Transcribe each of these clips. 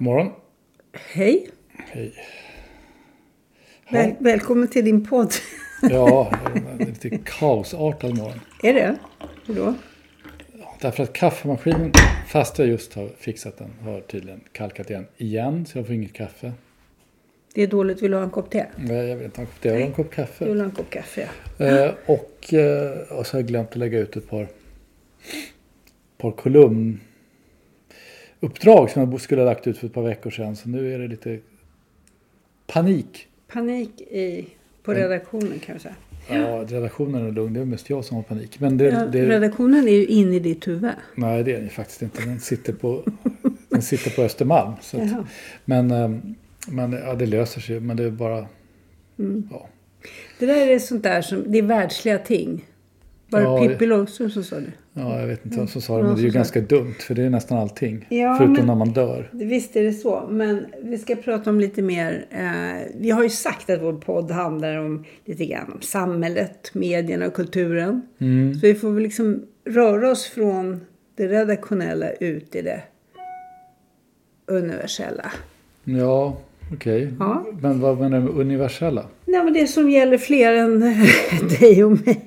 Morgon. Hej. Hej. Väl, välkommen till din podd. Ja, det är lite kaosartad morgon. Är det? Hur då? Därför att kaffemaskinen, fast jag just har fixat den, har tydligen kalkat igen. Igen, så jag får inget kaffe. Det är dåligt. Vill du ha en kopp te? Nej, jag vill inte ha en kopp te. Jag vill ha en kopp Du kaffe. vill ha en kopp kaffe, ja. Eh, och, eh, och så har jag glömt att lägga ut ett par, par kolumnuppdrag som jag skulle ha lagt ut för ett par veckor sedan. Så nu är det lite panik. Panik i, på redaktionen kan säga. Ja, redaktionen är lugn. Det är mest jag som har panik. Men det, Ja, det, redaktionen är ju inne i ditt huvud. Nej, det är den faktiskt inte. Den sitter på, den sitter på Östermalm. Så att, men ehm, men ja, det löser sig. Men det är bara... Mm. Ja. Det där är sånt där som, det är världsliga ting. Var Ja, det Pippi Långstrump som sa det? ja, jag vet inte vad som sa det. Ja, Men det är ju ganska dumt. För det är nästan allting. Ja, förutom men- när man dör. Visst är det så, men vi ska prata om lite mer. Eh, vi har ju sagt att vår podd handlar om lite grann om samhället, medierna och kulturen. Mm. Så vi får väl liksom röra oss från det redaktionella ut i det universella. Ja, okej. Ja. Men vad menar du med universella? Nej, men det som gäller fler än dig och mig.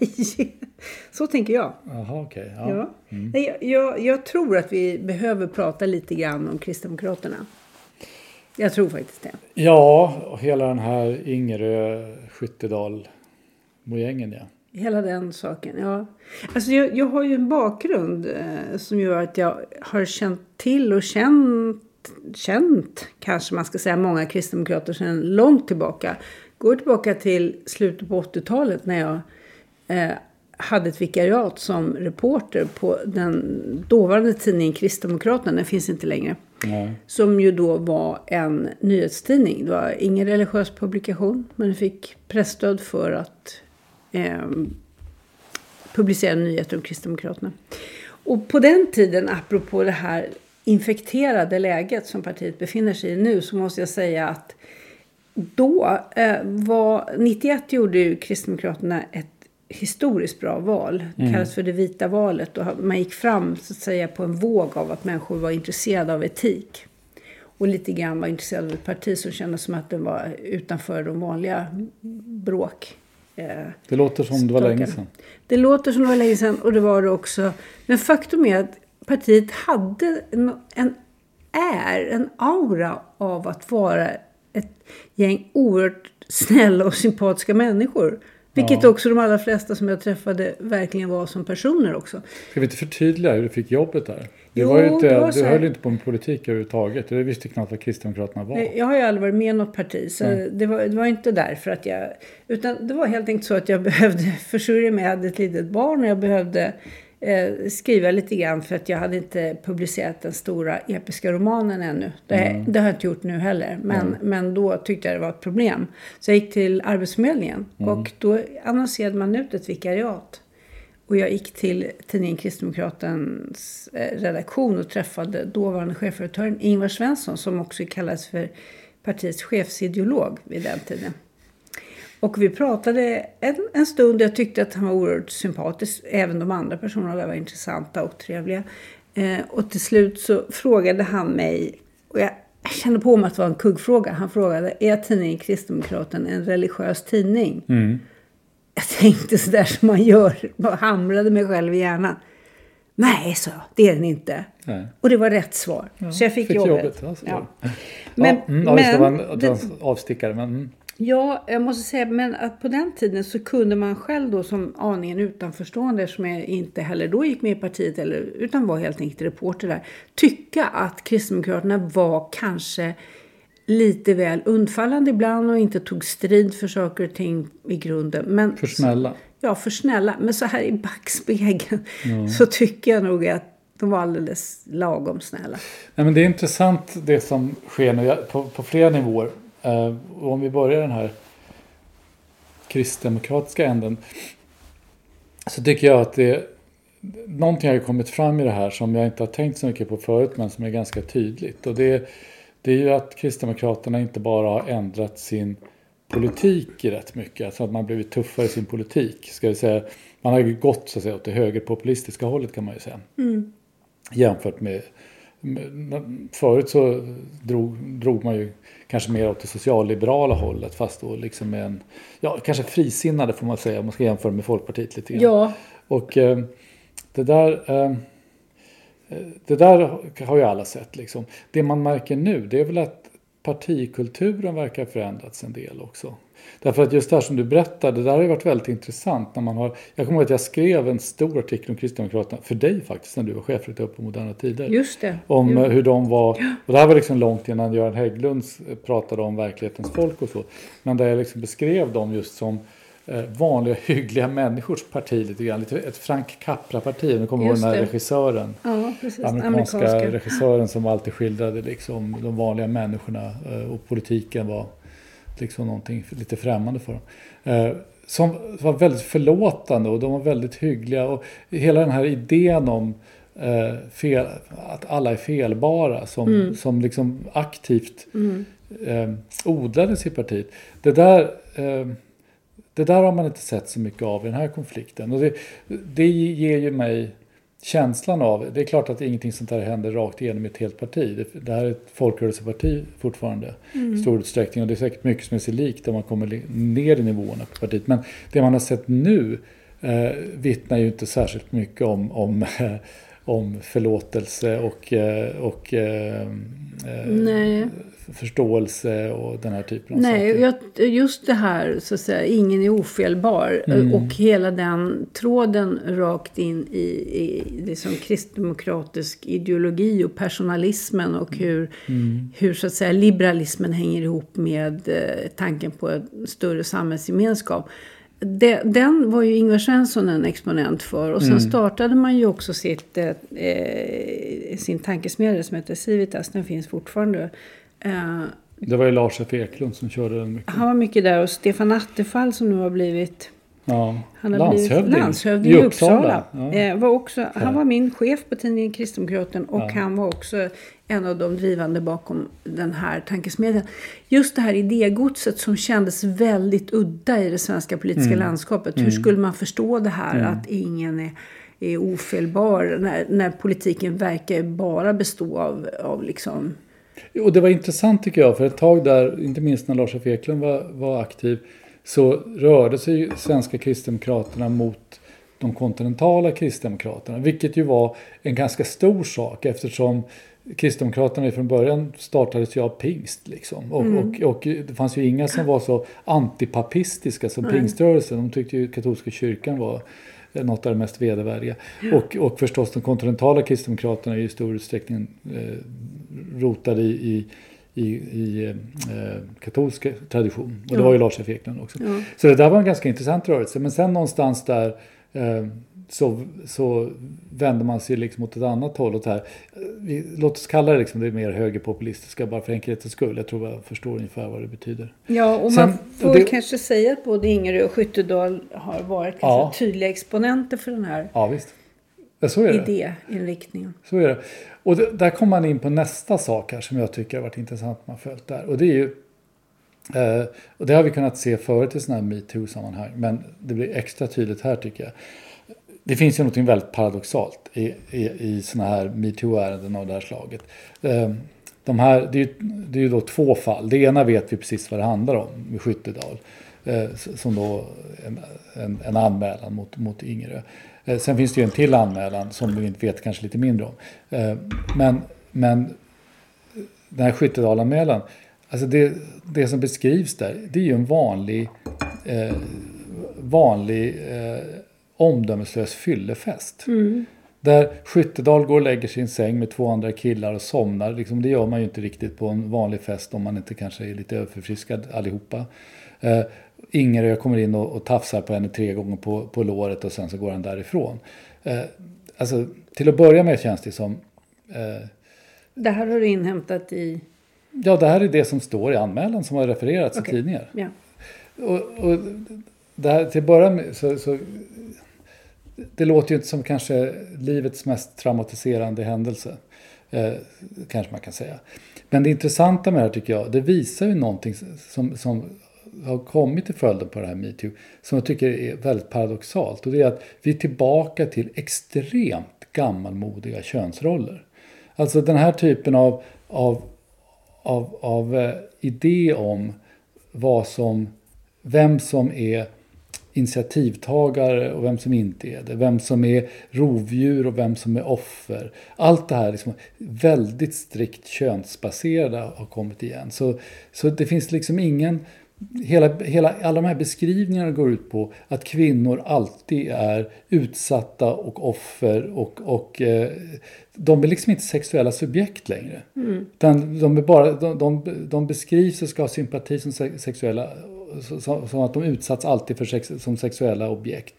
Så tänker jag. Jaha, okej. Ja. Ja. Nej, jag, jag, jag tror att vi behöver prata lite grann om Kristdemokraterna. Jag tror faktiskt det. ja, och hela den här Ingerö, Skyttedal, mojängen ja. Hela den saken, ja. Alltså jag, jag har ju en bakgrund eh, som gör att jag har känt till och känt, känt kanske man ska säga, många kristdemokrater sedan långt tillbaka. Går tillbaka till slutet på 80-talet när jag eh, hade ett vikariat som reporter på den dåvarande tidningen Kristdemokraterna, den finns inte längre. Nej. Som ju då var en nyhetstidning. Det var ingen religiös publikation, men den fick pressstöd för att eh, publicera nyheter om Kristdemokraterna. Och på den tiden, apropå det här infekterade läget som partiet befinner sig i nu, så måste jag säga att då eh, var, 91 gjorde ju Kristdemokraterna ett historiskt bra val. Det kallas för det vita valet. Och man gick fram så att säga på en våg av att människor var intresserade av etik. Och lite grann var intresserade av ett parti som kändes som att den var utanför de vanliga bråk. Eh, Det låter som det var länge sedan. det låter som det var länge sedan och det var det också. Men faktum är att partiet hade en, en är, en aura av att vara ett gäng oerhört snälla och sympatiska människor. Vilket Ja. också de allra flesta som jag träffade verkligen var som personer också. Ska vi inte förtydliga hur du fick jobbet där? Du, Jo, var ju inte, det var du höll inte på med politik överhuvudtaget. Du visste knappt vad Kristdemokraterna var. Jag har ju aldrig varit med i något parti. Så det, var, det var inte därför att jag... Utan det var helt enkelt så att jag behövde försörja mig. Jag hade ett litet barn och jag behövde eh, skriva lite grann för att jag hade inte publicerat den stora episka romanen ännu. Det, Mm. det har jag inte gjort nu heller. Men, men då tyckte jag det var ett problem. Så jag gick till Arbetsförmedlingen Mm. och då annonserade man ut ett vikariat. Och jag gick till tidningen Kristdemokratens eh, redaktion och träffade dåvarande chefredaktören Ingvar Svensson som också kallades för partiets chefsideolog vid den tiden. Och vi pratade en, en stund. Jag tyckte att han var oerhört sympatisk. Även de andra personerna var intressanta och trevliga. Eh, och till slut så frågade han mig. Och jag, kände på mig att det var en kuggfråga. Han frågade, är tidningen Kristdemokraten en religiös tidning? Jag tänkte sådär som man gör. Bara hamrade mig själv i hjärnan. Nej, så det är den inte. Nej. Och det var rätt svar. så jag fick, Fick jobbet. jobbet, alltså. ja. Men, Men, ja, mm, ja, just det var en, men det var en avstickare. Men, mm. Ja, jag måste säga men att på den tiden så kunde man själv då som aningen utanförstående som jag inte heller då gick med i partiet eller, utan var helt enkelt reporter där. Tycka att Kristdemokraterna var kanske lite väl undfallande ibland och inte tog strid för saker och ting i grunden. Men, för snälla. Ja, för snälla. Men så här i backspegeln så tycker jag nog att de var alldeles lagom snälla. Nej, men det är intressant det som sker nu på, på flera nivåer. Eh, och om vi börjar den här kristdemokratiska änden. Så tycker jag att det någonting har kommit fram i det här som jag inte har tänkt så mycket på förut men som är ganska tydligt. Och det, det är ju att Kristdemokraterna inte bara har ändrat sin politik i rätt mycket. Alltså att man blivit tuffare i sin politik. Ska vi säga. Man har ju gått så att säga, åt det högerpopulistiska hållet kan man ju säga. Jämfört med, med förut så drog, drog man ju kanske mer åt det socialliberala hållet fast då liksom med en, ja kanske frisinnade får man säga om man ska jämföra med Folkpartiet lite grann. Ja, Och eh, det där eh, det där har ju alla sett liksom. Det man märker nu det är väl att partikulturen verkar förändrats en del också. Därför att just det här som du berättade, det där har ju varit väldigt intressant. När man har, jag kommer ihåg att jag skrev en stor artikel om Kristdemokraterna, för dig faktiskt, när du var chefredaktör på Moderna Tider. just det. Om Jo. eh, hur de var, och det här var liksom långt innan Göran Hägglunds eh, pratade om verklighetens folk och så. Men där jag liksom beskrev dem just som eh, vanliga hyggliga människors parti lite grann. Lite ett Frank Capra-parti. Nu kommer ihåg den här det. regissören. Ja, precis. Amerikanska, Amerikanska. regissören som alltid skildrade liksom de vanliga människorna och politiken var liksom någonting lite främmande för dem. Eh, Som var väldigt förlåtande och de var väldigt hyggliga. Och hela den här idén om eh, fel, att alla är felbara som, som liksom aktivt eh, odlades i partiet. Det där, eh, det där har man inte sett så mycket av i den här konflikten. Och det, det ger ju mig känslan av, det är klart att ingenting sånt här händer rakt igenom ett helt parti. Det, det här är ett folkrörelseparti fortfarande i stor utsträckning och det är säkert mycket som är sig likt om man kommer ner i nivåerna på partiet. Men det man har sett nu eh, vittnar ju inte särskilt mycket om, om, eh, om förlåtelse och, eh, och eh, eh, Nej. förståelse och den här typen av Nej, saker. jag, just det här så att säga, ingen är ofelbar. Mm. Och hela den tråden rakt in i, i det som kristdemokratisk ideologi och personalismen och hur, Mm. hur så att säga liberalismen hänger ihop med eh, tanken på en större samhällsgemenskap. Det, den var ju Ingvar Svensson en exponent för. Och sen Mm. startade man ju också sitt, eh, sin tankesmedja som heter Civitas. Den finns fortfarande. Eh, Det var ju Lars F Eklund som körde den mycket. han var mycket där och Stefan Attefall som nu har blivit Ja. han har landshövding, blivit landshövding i Uppsala. Ja. Eh, var också, han var min chef på tidningen Kristdemokraten och han var också en av de drivande bakom den här tankesmedjan. Just det här idégodset som kändes väldigt udda i det svenska politiska Mm. landskapet. Hur skulle man förstå det här att ingen är, är ofelbar när, när politiken verkar bara bestå av, av liksom Och det var intressant tycker jag, för ett tag där, inte minst när Lars F Eklund var, var aktiv, så rörde sig ju svenska kristdemokraterna mot de kontinentala kristdemokraterna, vilket ju var en ganska stor sak eftersom Kristdemokraterna från början startades ju av pingst. Liksom. Och, och, och det fanns ju inga som var så antipapistiska som pingströrelsen. De tyckte ju katolska kyrkan var något av det mest vedervärdiga. Och, och förstås de kontinentala kristdemokraterna är i stor utsträckning eh, rotade i, i, i, i eh, katolsk tradition. Och det var ju Lars F Eklund också. Så det där var en ganska intressant rörelse. Men sen någonstans där eh, så, så vänder man sig liksom åt ett annat håll. Åt här. Vi, låt oss kalla det liksom det mer högerpopulistiska bara för enkelhetens skull. Jag tror jag förstår ungefär vad det betyder. Ja, och Sen- man får det- kanske säga att både Ingerö och Skyttedal har varit Ja. ganska tydliga exponenter för den här Ja, visst. Ja, så är det. idéinriktningen. Så är det. Och det, där kommer man in på nästa sak här som jag tycker har varit intressant man följt där. Och det är ju, eh, och det har vi kunnat se förut i sådana här metoo-sammanhang, men det blir extra tydligt här tycker jag. Det finns ju något väldigt paradoxalt i, i, i sådana här metoo-ärenden av det här slaget. Eh, de här, det, är ju, det är ju då två fall. Det ena vet vi precis vad det handlar om med Skyttedal. Eh, som då en, en, en anmälan mot, mot Ingerö. Eh, sen finns det ju en till anmälan som vi inte vet kanske lite mindre om. Eh, men, men den här Skyttedalanmälan, alltså det, det som beskrivs där, det är ju en vanlig, eh, vanlig eh, omdömeslös fyllefest. Där Skyttedal går och lägger en säng med två andra killar och somnar. Liksom, det gör man ju inte riktigt på en vanlig fest om man inte kanske är lite överförfriskad allihopa. Eh, Ingerö kommer in och, och tafsar på henne tre gånger på, på låret och sen så går han därifrån. Eh, alltså, till att börja med känns det som eh, Det här har du inhämtat i... Ja, det här är det som står i anmälan som har refererats Okej. i tidningar. Ja. Och, och det här, till att börja med så, så det låter ju inte som kanske livets mest traumatiserande händelse. Eh, kanske man kan säga. Men det intressanta med det här tycker jag, det visar ju någonting som, som har kommit till följden på det här metoo. Som jag tycker är väldigt paradoxalt. Och det är att vi är tillbaka till extremt gammalmodiga könsroller. Alltså den här typen av, av, av, av eh, idé om vad som, vem som är initiativtagare och vem som inte är det. Vem som är rovdjur och vem som är offer. Allt det här liksom väldigt strikt könsbaserade har kommit igen. Så, så det finns liksom ingen... Hela, hela, alla de här beskrivningarna går ut på att kvinnor alltid är utsatta och offer och, och eh, de är liksom inte sexuella subjekt längre. Utan de, är bara, de, de, de beskrivs och ska ha sympati som se- sexuella som att de utsatts alltid för sex, som sexuella objekt.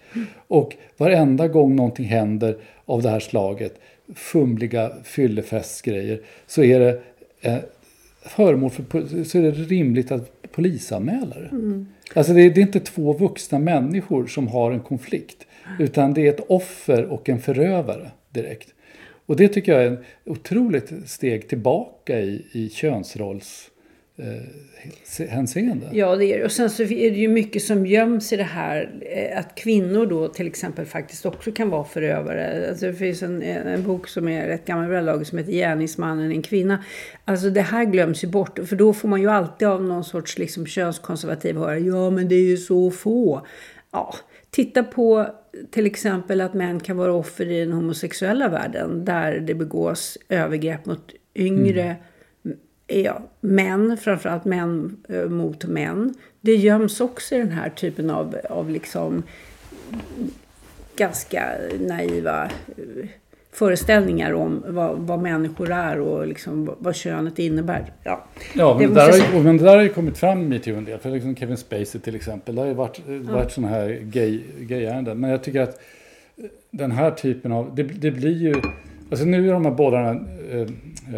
Och varenda gång någonting händer av det här slaget, fumliga fyllefestgrejer, så är det eh, föremål för, så är det rimligt att polisanmäla det. Alltså det är, det är inte två vuxna människor som har en konflikt, utan det är ett offer och en förövare direkt. Och det tycker jag är en otroligt steg tillbaka i, i könsrolls eh, hänseende. Ja, det är det. Och sen så är det ju mycket som göms i det här. eh, Att kvinnor då till exempel faktiskt också kan vara förövare. Alltså det finns en, en bok som är rätt gammal vid laget som heter Gärningsmannen, en kvinna. Alltså det här glöms ju bort. För då får man ju alltid av någon sorts liksom könskonservativ höra. Ja, men det är ju så få. Ja, titta på till exempel att män kan vara offer i den homosexuella världen. Där det begås övergrepp mot yngre ja, män, framförallt män eh, mot män. Det göms också i den här typen av, av liksom ganska naiva eh, föreställningar om vad, vad människor är och liksom vad, könet innebär. Ja, Ja, men det, där har, men det där har ju kommit fram i metoo en del. För liksom Kevin Spacey till exempel. Det har ju varit, varit sådana här gay, gayärenden. Men jag tycker att den här typen av... Det, det blir ju... Alltså nu är de här båda eh,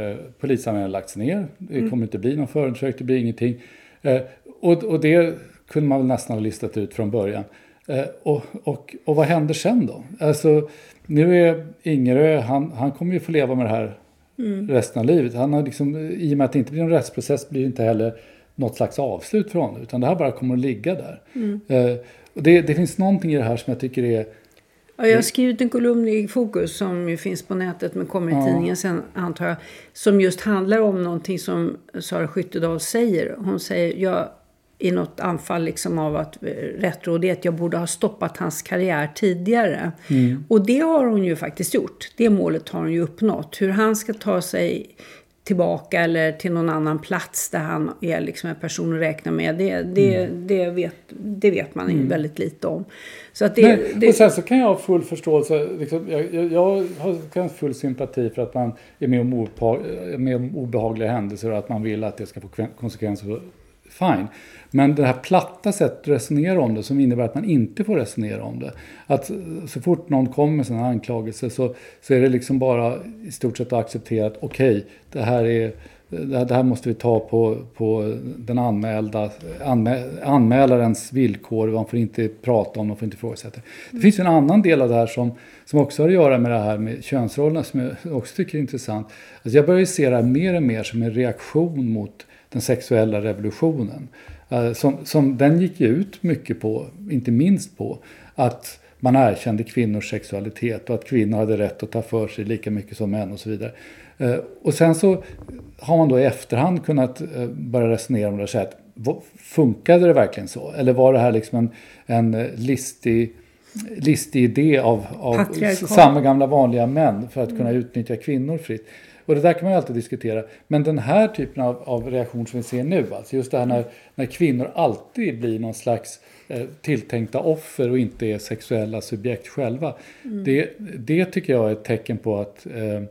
eh, polisanmälningarna lagts ner. Det kommer inte bli någon förundersökning, det blir ingenting. Eh, och, och det kunde man väl nästan ha listat ut från början. Och, och, och vad händer sen då? Alltså, nu är Ingerö, han, han kommer ju få leva med det här resten av livet. Han har liksom, I och med att det inte blir någon rättsprocess blir det inte heller något slags avslut för honom. Utan det här bara kommer att ligga där. Och det, det finns någonting i det här som jag tycker är... Ja, jag har skrivit en kolumn i Fokus som ju finns på nätet men kommer i Ja. tidningen sen antar jag. Som just handlar om någonting som Sara Skyttedal säger. Hon säger jag, i något anfall liksom av att eh, rättrådighet, jag borde ha stoppat hans karriär tidigare. Och det har hon ju faktiskt gjort. Det målet har hon ju uppnått. Hur han ska ta sig tillbaka eller till någon annan plats där han är liksom en person att räkna med. Det, det, det, vet, det vet man ju väldigt lite om. Så att det, Nej, det, och sen så kan jag ha full förståelse. Liksom, jag, jag, jag har full sympati för att man är med om, är med om obehagliga händelser och att man vill att det ska få kven- konsekvenser fine. Men det här platta sättet att resonera om det som innebär att man inte får resonera om det. Att så fort någon kommer med sina anklagelser så, så är det liksom bara i stort sett att acceptera att okej, okay, det här är det här måste vi ta på, på den anmälda, anmä, anmälarens villkor. Man får inte prata om, man får inte ifrågasätta. Det finns en annan del av det här som, som också har att göra med det här med könsrollerna som jag också tycker är intressant. Alltså jag börjar se det här mer och mer som en reaktion mot den sexuella revolutionen. Uh, som, som den gick ju ut mycket på, inte minst på, att man erkände kvinnors sexualitet och att kvinnor hade rätt att ta för sig lika mycket som män och så vidare. Uh, och sen så har man då i efterhand kunnat uh, börja resonera om det och säga att funkade det verkligen så? Eller var det här liksom en, en listig listig idé av, av samma gamla vanliga män för att kunna utnyttja kvinnor fritt. Och det där kan man ju alltid diskutera. Men den här typen av, av reaktion som vi ser nu, alltså just det här när, när kvinnor alltid blir någon slags eh, tilltänkta offer och inte är sexuella subjekt själva. Mm. Det, det tycker jag är ett tecken på att eh,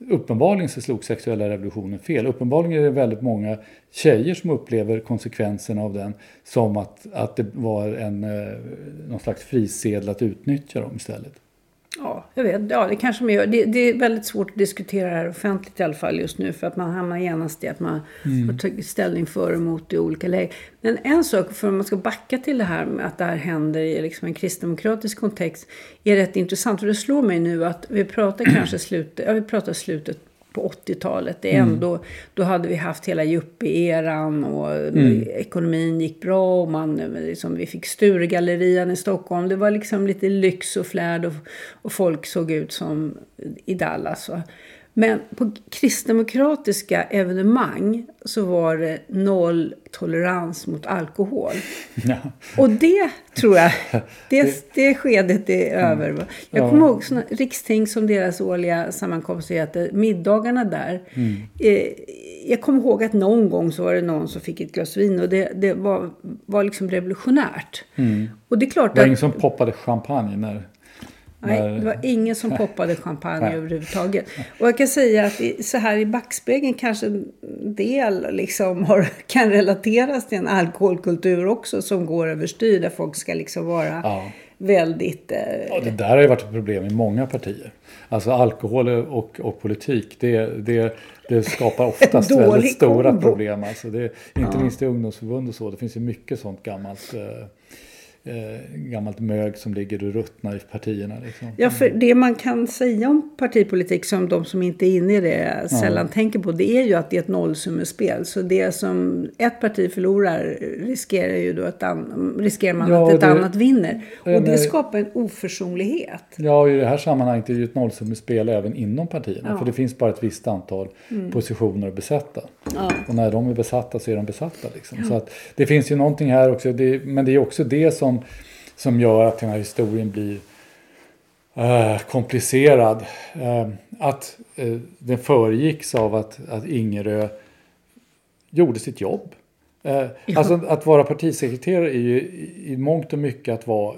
Uppenbarligen så slog sexuella revolutionen fel. Uppenbarligen är det väldigt många tjejer som upplever konsekvenserna av den som att, att det var en, eh, någon slags frisedel att utnyttja dem istället. Ja, jag vet. Ja, det kanske man gör. Det, det, är väldigt svårt att diskutera det här offentligt i alla fall just nu. För att man hamnar genast i att man mm. har tagit ställning för och emot i olika lägen. Men en sak, för om man ska backa till det här med att det här händer i liksom en kristdemokratisk kontext. Är rätt intressant. Och det slår mig nu att vi pratar kanske slutet, ja vi pratar slutet på 80-talet. Det är mm. ändå, Då hade vi haft hela yuppie-eran och mm. ekonomin gick bra. Och man, liksom, vi fick Sturegallerian i Stockholm. Det var liksom lite lyx och flärd och, och folk såg ut som i Dallas. Va? Men på kristdemokratiska evenemang så var det noll tolerans mot alkohol. Ja. Och det tror jag, det, det skedet är mm. över. Jag ja. kommer ihåg såna, riksting som deras årliga sammankomst heter, middagarna där. Mm. Eh, jag kommer ihåg att någon gång så var det någon som fick ett glas vin och det, det var, var liksom revolutionärt. Mm. Och det är klart det var att, ingen som poppade champagne när Nej, det var ingen som poppade champagne överhuvudtaget. Och jag kan säga att så här i backspegeln kanske en del liksom har, kan relateras till en alkoholkultur också som går överstyr. Där folk ska liksom vara ja. väldigt... Eh... Ja, det där har ju varit ett problem i många partier. Alltså alkohol och, och politik, det, det, det skapar oftast väldigt stora problem. Alltså det, inte ja. minst i ungdomsförbund och så. Det finns ju mycket sånt gammalt. Eh, eh, gammalt mög som ligger och ruttnar i partierna. Liksom. Ja, för det man kan säga om partipolitik som de som inte är inne i det sällan ja. tänker på det är ju att det är ett nollsummespel. Så det som ett parti förlorar riskerar ju då att riskerar man ja, att ett det, annat vinner. Och det skapar en oförsonlighet. Ja, och i det här sammanhanget är det ju ett nollsummespel även inom partierna. Ja. För det finns bara ett visst antal mm. positioner att besätta. Och när de är besatta så är de besatta. Liksom. Så att det finns ju någonting här också. Det, men det är också det som som, gör att den här historien blir äh, komplicerad. Äh, att äh, den föregicks av att, att Ingerö gjorde sitt jobb. Ja. Alltså att vara partisekreterare är ju i mångt och mycket att vara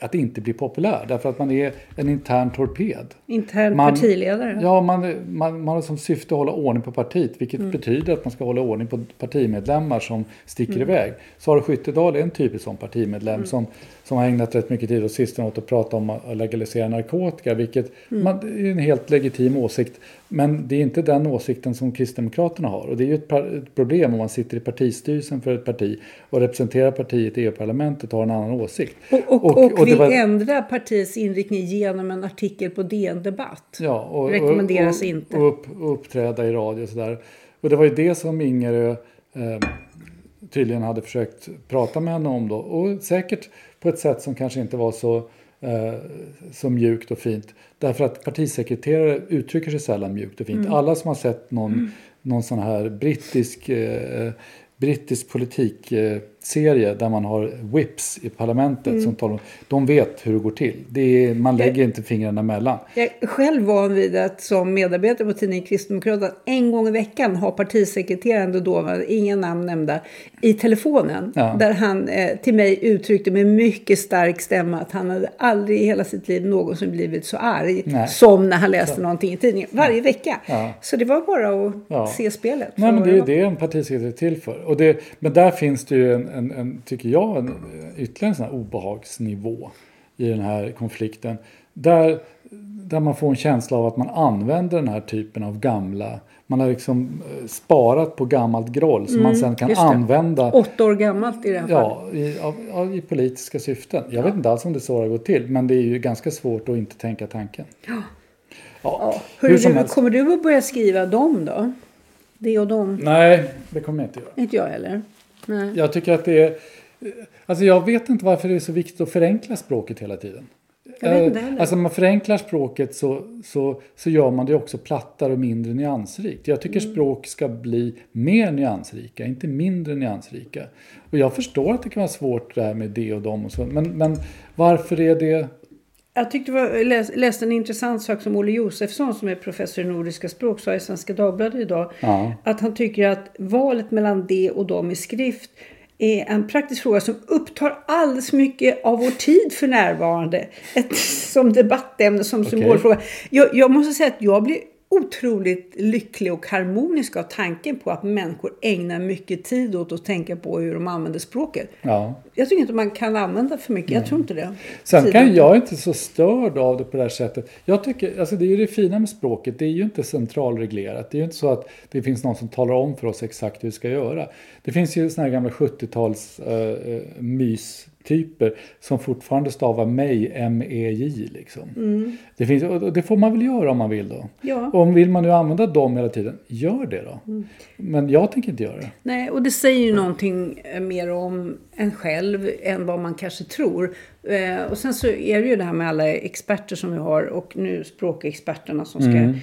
att inte bli populär. Därför att man är en intern torped. Intern man, partiledare? Ja, man, man, man har som syfte att hålla ordning på partiet. Vilket mm. betyder att man ska hålla ordning på partimedlemmar som sticker mm. iväg. Sara Skyttedal är en typisk sån partimedlem mm. som som har ägnat rätt mycket tid och sistone åt att prata om att legalisera narkotika, vilket mm. man, är en helt legitim åsikt. Men det är inte den åsikten som Kristdemokraterna har. Och det är ju ett, ett problem om man sitter i partistyrelsen för ett parti och representerar partiet i EU-parlamentet och har en annan åsikt. Och, och, och, och vill var... ändra partiets inriktning genom en artikel på DN Debatt. Ja, och, Rekommenderas inte. Och, upp, uppträda i radio och sådär. Och det var ju det som Ingerö eh, tydligen hade försökt prata med henne om då. Och säkert på ett sätt som kanske inte var så, eh, så mjukt och fint. Därför att partisekreterare uttrycker sig sällan mjukt och fint. Mm. Alla som har sett någon, mm. någon sån här brittisk, eh, brittisk politik eh, serie där man har whips i parlamentet som talar om, de vet hur det går till. Det är, man lägger inte fingrarna emellan. Jag är själv van vid att som medarbetare på tidningen Kristdemokraterna en gång i veckan ha partisekreteraren och dåvarande, inga namn nämnda, i telefonen. Ja. Där han eh, till mig uttryckte med mycket stark stämma att han hade aldrig i hela sitt liv någonsin blivit så arg Nej. som när han läste någonting i tidningen. Varje vecka. Ja. Så det var bara att Ja. se spelet. Nej, men det är det en partisekreterare är till för. Och det, men där finns det ju en, en, en tycker jag, en, ytterligare en sån obehagsnivå i den här konflikten. Där, där man får en känsla av att man använder den här typen av gamla, man har liksom eh, sparat på gammalt groll som man sen kan Mm, använda Åtta år gammalt i det här fallet. Ja, i, av, av, i politiska syften. Jag vet inte alls om det är så det går till, men det är ju ganska svårt att inte tänka tanken. Ja. Ja. hur Hörru, som du, helst. kommer du att börja skriva dem då? Det och dem? Nej, det kommer jag inte göra. Inte jag heller. Nej. Jag tycker att det är... Alltså jag vet inte varför det är så viktigt att förenkla språket hela tiden. Eh. Alltså när man förenklar språket så, så, så gör man det också plattare och mindre nyansrikt. Jag tycker Mm. språk ska bli mer nyansrika, inte mindre nyansrika. Och jag förstår att det kan vara svårt det här med det och dem och så. Men, men varför är det... Jag tyckte det var, läs, läste en intressant sak som Olle Josefsson som är professor i nordiska språk sa i Svenska Dagbladet idag. Ja. Att han tycker att valet mellan det och dem i skrift är en praktisk fråga som upptar alldeles mycket av vår tid för närvarande. Ett, som debattämne, som symbolfråga. Jag, jag måste säga att jag blir otroligt lycklig och harmonisk av tanken på att människor ägnar mycket tid åt att tänka på hur de använder språket. Ja. Jag tycker inte man kan använda för mycket. Jag tror inte det. Sen Tiden. kan jag inte så störd av det på det här sättet. Jag tycker, alltså det är ju det fina med språket, det är ju inte centralreglerat. Det är ju inte så att det finns någon som talar om för oss exakt hur vi ska göra. Det finns ju såna här gamla 70-tals uh, uh, mystyper som fortfarande stavar mig, M-E-J liksom. Det, finns, och det får man väl göra om man vill då. Ja. Och om vill man nu använda dem hela tiden, gör det då. Men jag tänker inte göra det. Nej, och det säger ju någonting eh, mer om en själv än vad man kanske tror. Eh, och sen så är det ju det här med alla experter som vi har och nu språkexperterna som ska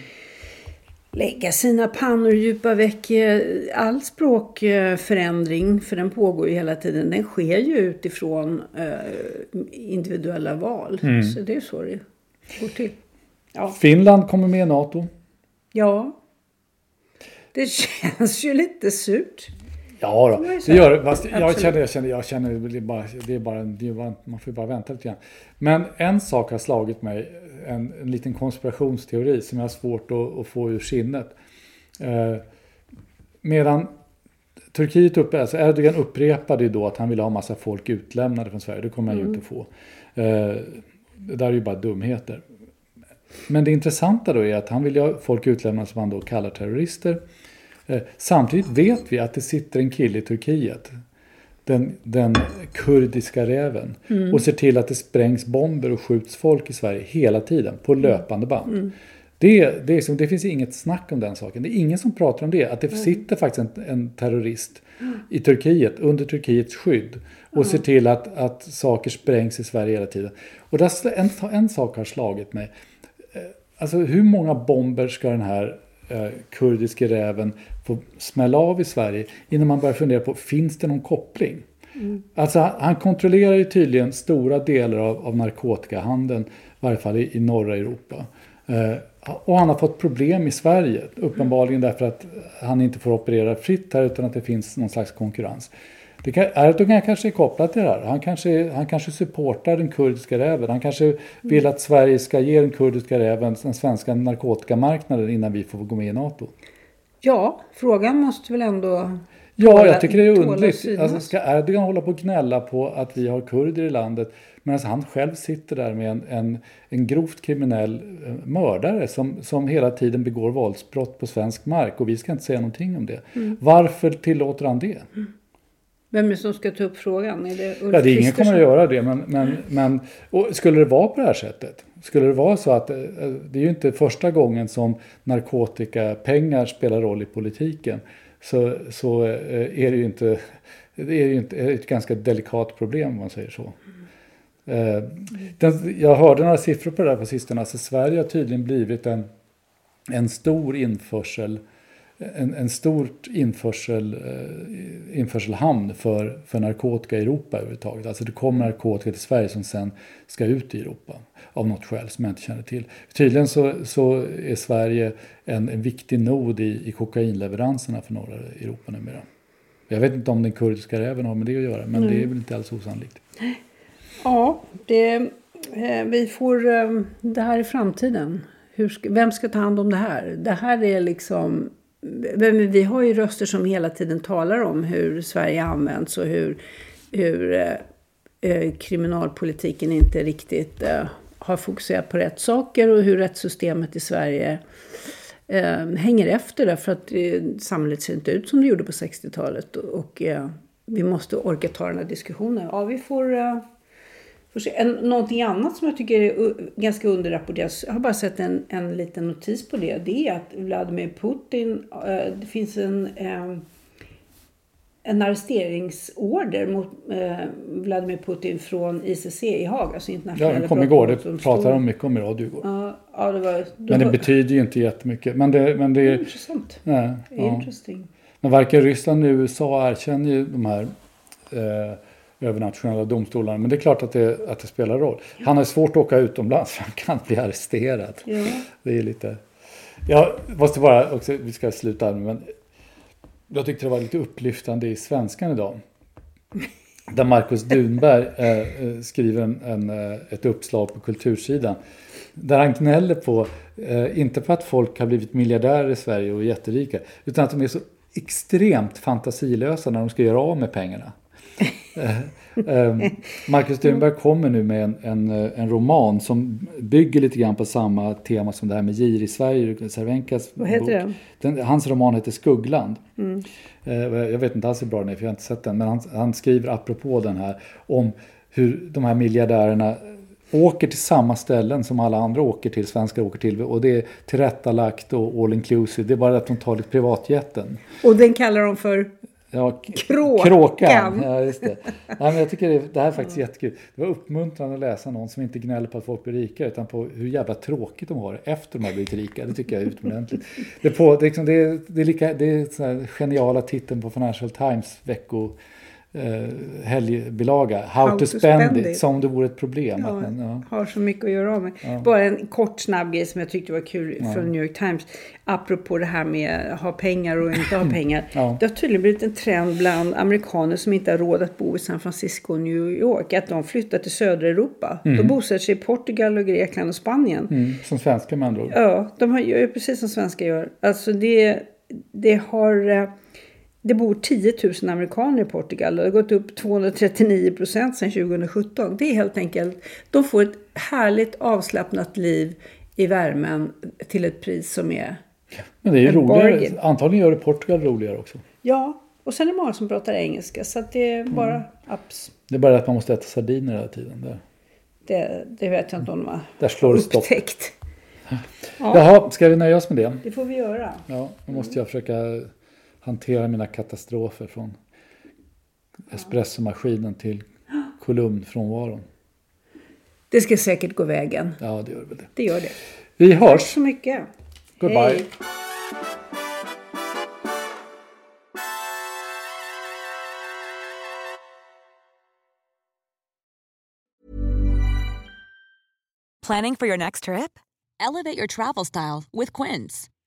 lägga sina pannor djupa veck. Eh, All språkförändring, för den pågår ju hela tiden, den sker ju utifrån eh, individuella val. Så det är så det går till. Ja. Finland kommer med i NATO. ja. Det känns ju lite surt. Ja, då, det gör det. Fast jag känner, jag känner, jag känner det är bara, det är bara, det är bara, man får bara vänta lite grann. Men en sak har slagit mig, en, en liten konspirationsteori som jag har svårt att, att få ur sinnet. Eh, medan Turkiet uppe, alltså Erdogan upprepade ju då att han ville ha massa folk utlämnade från Sverige. Det kommer han ju inte få. Eh, det där är ju bara dumheter. Men det intressanta då är att han vill ha folk utlämnade som han då kallar terrorister. Eh, Samtidigt vet vi att det sitter en kille i Turkiet, den, den kurdiska räven, och ser till att det sprängs bomber och skjuts folk i Sverige hela tiden på löpande band. Det, det, är som, det finns inget snack om den saken. Det är ingen som pratar om det. Att det sitter faktiskt en, en terrorist i Turkiet under Turkiets skydd och ser till att, att saker sprängs i Sverige hela tiden. Och där, en, en sak har slagit mig. Alltså hur många bomber ska den här eh, kurdiske räven få smälla av i Sverige innan man börjar fundera på, finns det någon koppling? Alltså han, han kontrollerar ju tydligen stora delar av, av narkotikahandeln, i varje fall i, i norra Europa. Eh, och han har fått problem i Sverige, uppenbarligen därför att han inte får operera fritt här utan att det finns någon slags konkurrens. Det kan, Erdogan kanske är kopplad till det här. Han kanske, han kanske supportar den kurdiska räven. Han kanske vill att Sverige ska ge den kurdiska räven den svenska narkotikamarknaden innan vi får gå med i NATO. Ja, frågan måste väl ändå... Ja, tåla- jag tycker det är underligt. Alltså, ska Erdogan hålla på och gnälla på att vi har kurder i landet medan han själv sitter där med en, en, en grovt kriminell eh, mördare som, som hela tiden begår våldsbrott på svensk mark och vi ska inte säga någonting om det. Mm. Varför tillåter han det? Vem är det som ska ta upp frågan? Är det Ulf Ja, det är ingen kommer att göra det, men, men, men och skulle det vara på det här sättet? Skulle det vara så att eh, det är ju inte första gången som narkotikapengar spelar roll i politiken så, så eh, är det ju inte, det är ju inte är ett ganska delikat problem om man säger så. Eh, Den, jag hörde några siffror på det där på sistone. Alltså Sverige har tydligen blivit en, en stor införsel en, en stort införsel, eh, införselhamn för, för narkotika i Europa överhuvudtaget. Alltså det kommer narkotika till Sverige som sen ska ut i Europa av något skäl som jag inte känner till. Tydligen så, så är Sverige en, en viktig nod i, i kokainleveranserna för norra Europa numera. Jag vet inte om den kurdiska räven har med det att göra men mm. det är väl inte alls osannolikt. Ja, det, eh, vi får eh, det här i framtiden. Hur, vem ska ta hand om det här? Det här är liksom... Vi har ju röster som hela tiden talar om hur Sverige används och hur, hur eh, eh, kriminalpolitiken inte riktigt eh, har fokuserat på rätt saker och hur rättssystemet i Sverige eh, hänger efter därför att eh, samhället ser inte ut som det gjorde på 60-talet. Och, och eh, vi måste orka ta den här diskussionen. Ja, vi får eh, en, någonting annat som jag tycker är ganska underrapporterat, jag har bara sett en, en liten notis på det, det är att Vladimir Putin, eh, det finns en, eh, en arresteringsorder mot eh, Vladimir Putin från ICC i Haag, alltså internationella Ja, den kom igår, det pratade de mycket om i radio igår. Ja, ja, det var, men det betyder ju inte jättemycket. Men det, men det är... Intressant. Nej, ja. Men varken Ryssland eller USA erkänner ju de här eh, övernationella domstolarna. Men det är klart att det, att det spelar roll. Han har svårt att åka utomlands för han kan bli arresterad. Ja. Det är lite... Jag måste bara också, vi ska sluta men jag tyckte det var lite upplyftande i Svenskan idag. Där Markus Dunberg eh, eh, skriver en, en, eh, ett uppslag på kultursidan. Där han gnäller på, eh, inte på att folk har blivit miljardärer i Sverige och jätterika, utan att de är så extremt fantasilösa när de ska göra av med pengarna. Eh, eh, Marcus Strömberg kommer nu med en, en, eh, en, roman som bygger lite grann på samma tema som det här med gir i Sverige, Cervenkas Vad heter den? den? Hans roman heter Skuggland. Mm. Jag vet inte alls hur bra den är för jag har inte sett den. Men han, han skriver apropå den här om hur de här miljardärerna åker till samma ställen som alla andra åker till, svenskar åker till. Och det är tillrättalagt och all inclusive. Det är bara att de tar lite privatjeten. Och den kallar de för? Ja, Kråkan. kråkan. Ja, just det. Nej, men jag tycker det, det här är faktiskt jättekul. Det var uppmuntrande att läsa någon som inte gnäller på att folk blir rika utan på hur jävla tråkigt de har det efter de har blivit rika. Det tycker jag är utomordentligt. Det, på, det, liksom, det, är, det är, lika, det är geniala titeln på Financial Times vecko eh, helgbilaga. How, How to, to, spend, spend it. it. Som det vore ett problem. Ja, man, ja. Har så mycket att göra av med. Ja. Bara en kort snabb grej som jag tyckte var kul från New York Times. Apropå det här med att ha pengar och inte ha pengar. Det har tydligen blivit en trend bland amerikaner som inte har råd att bo i San Francisco och New York. Att de flyttar till södra Europa. Mm. De bosätter sig i Portugal och Grekland och Spanien. Mm. Som svenskar med andra ord. Ja, de gör precis som svenskar gör. Alltså det, det har eh, det bor 10 000 amerikaner i Portugal och det har gått upp 239 procent sedan 2017. Det är helt enkelt, de får ett härligt avslappnat liv i värmen till ett pris som är Men det är roligare. Antagligen gör det Portugal roligare också. Ja, och sen är det många som pratar engelska så att det är bara mm. apps. Det är bara att man måste äta sardiner hela tiden. Där. Det, det vet jag inte om de har Där slår det upptäckt. Stopp. Ja. Jaha, ska vi nöja oss med det? Det får vi göra. Ja, då måste jag försöka hantera mina katastrofer från espressomaskinen till kolumnfrånvaron. Det ska säkert gå vägen. Ja, det gör det. Det gör det. Vi hörs. Tack så mycket. Goodbye. Hej. Planning for your next trip? Elevate your travel style with Quince.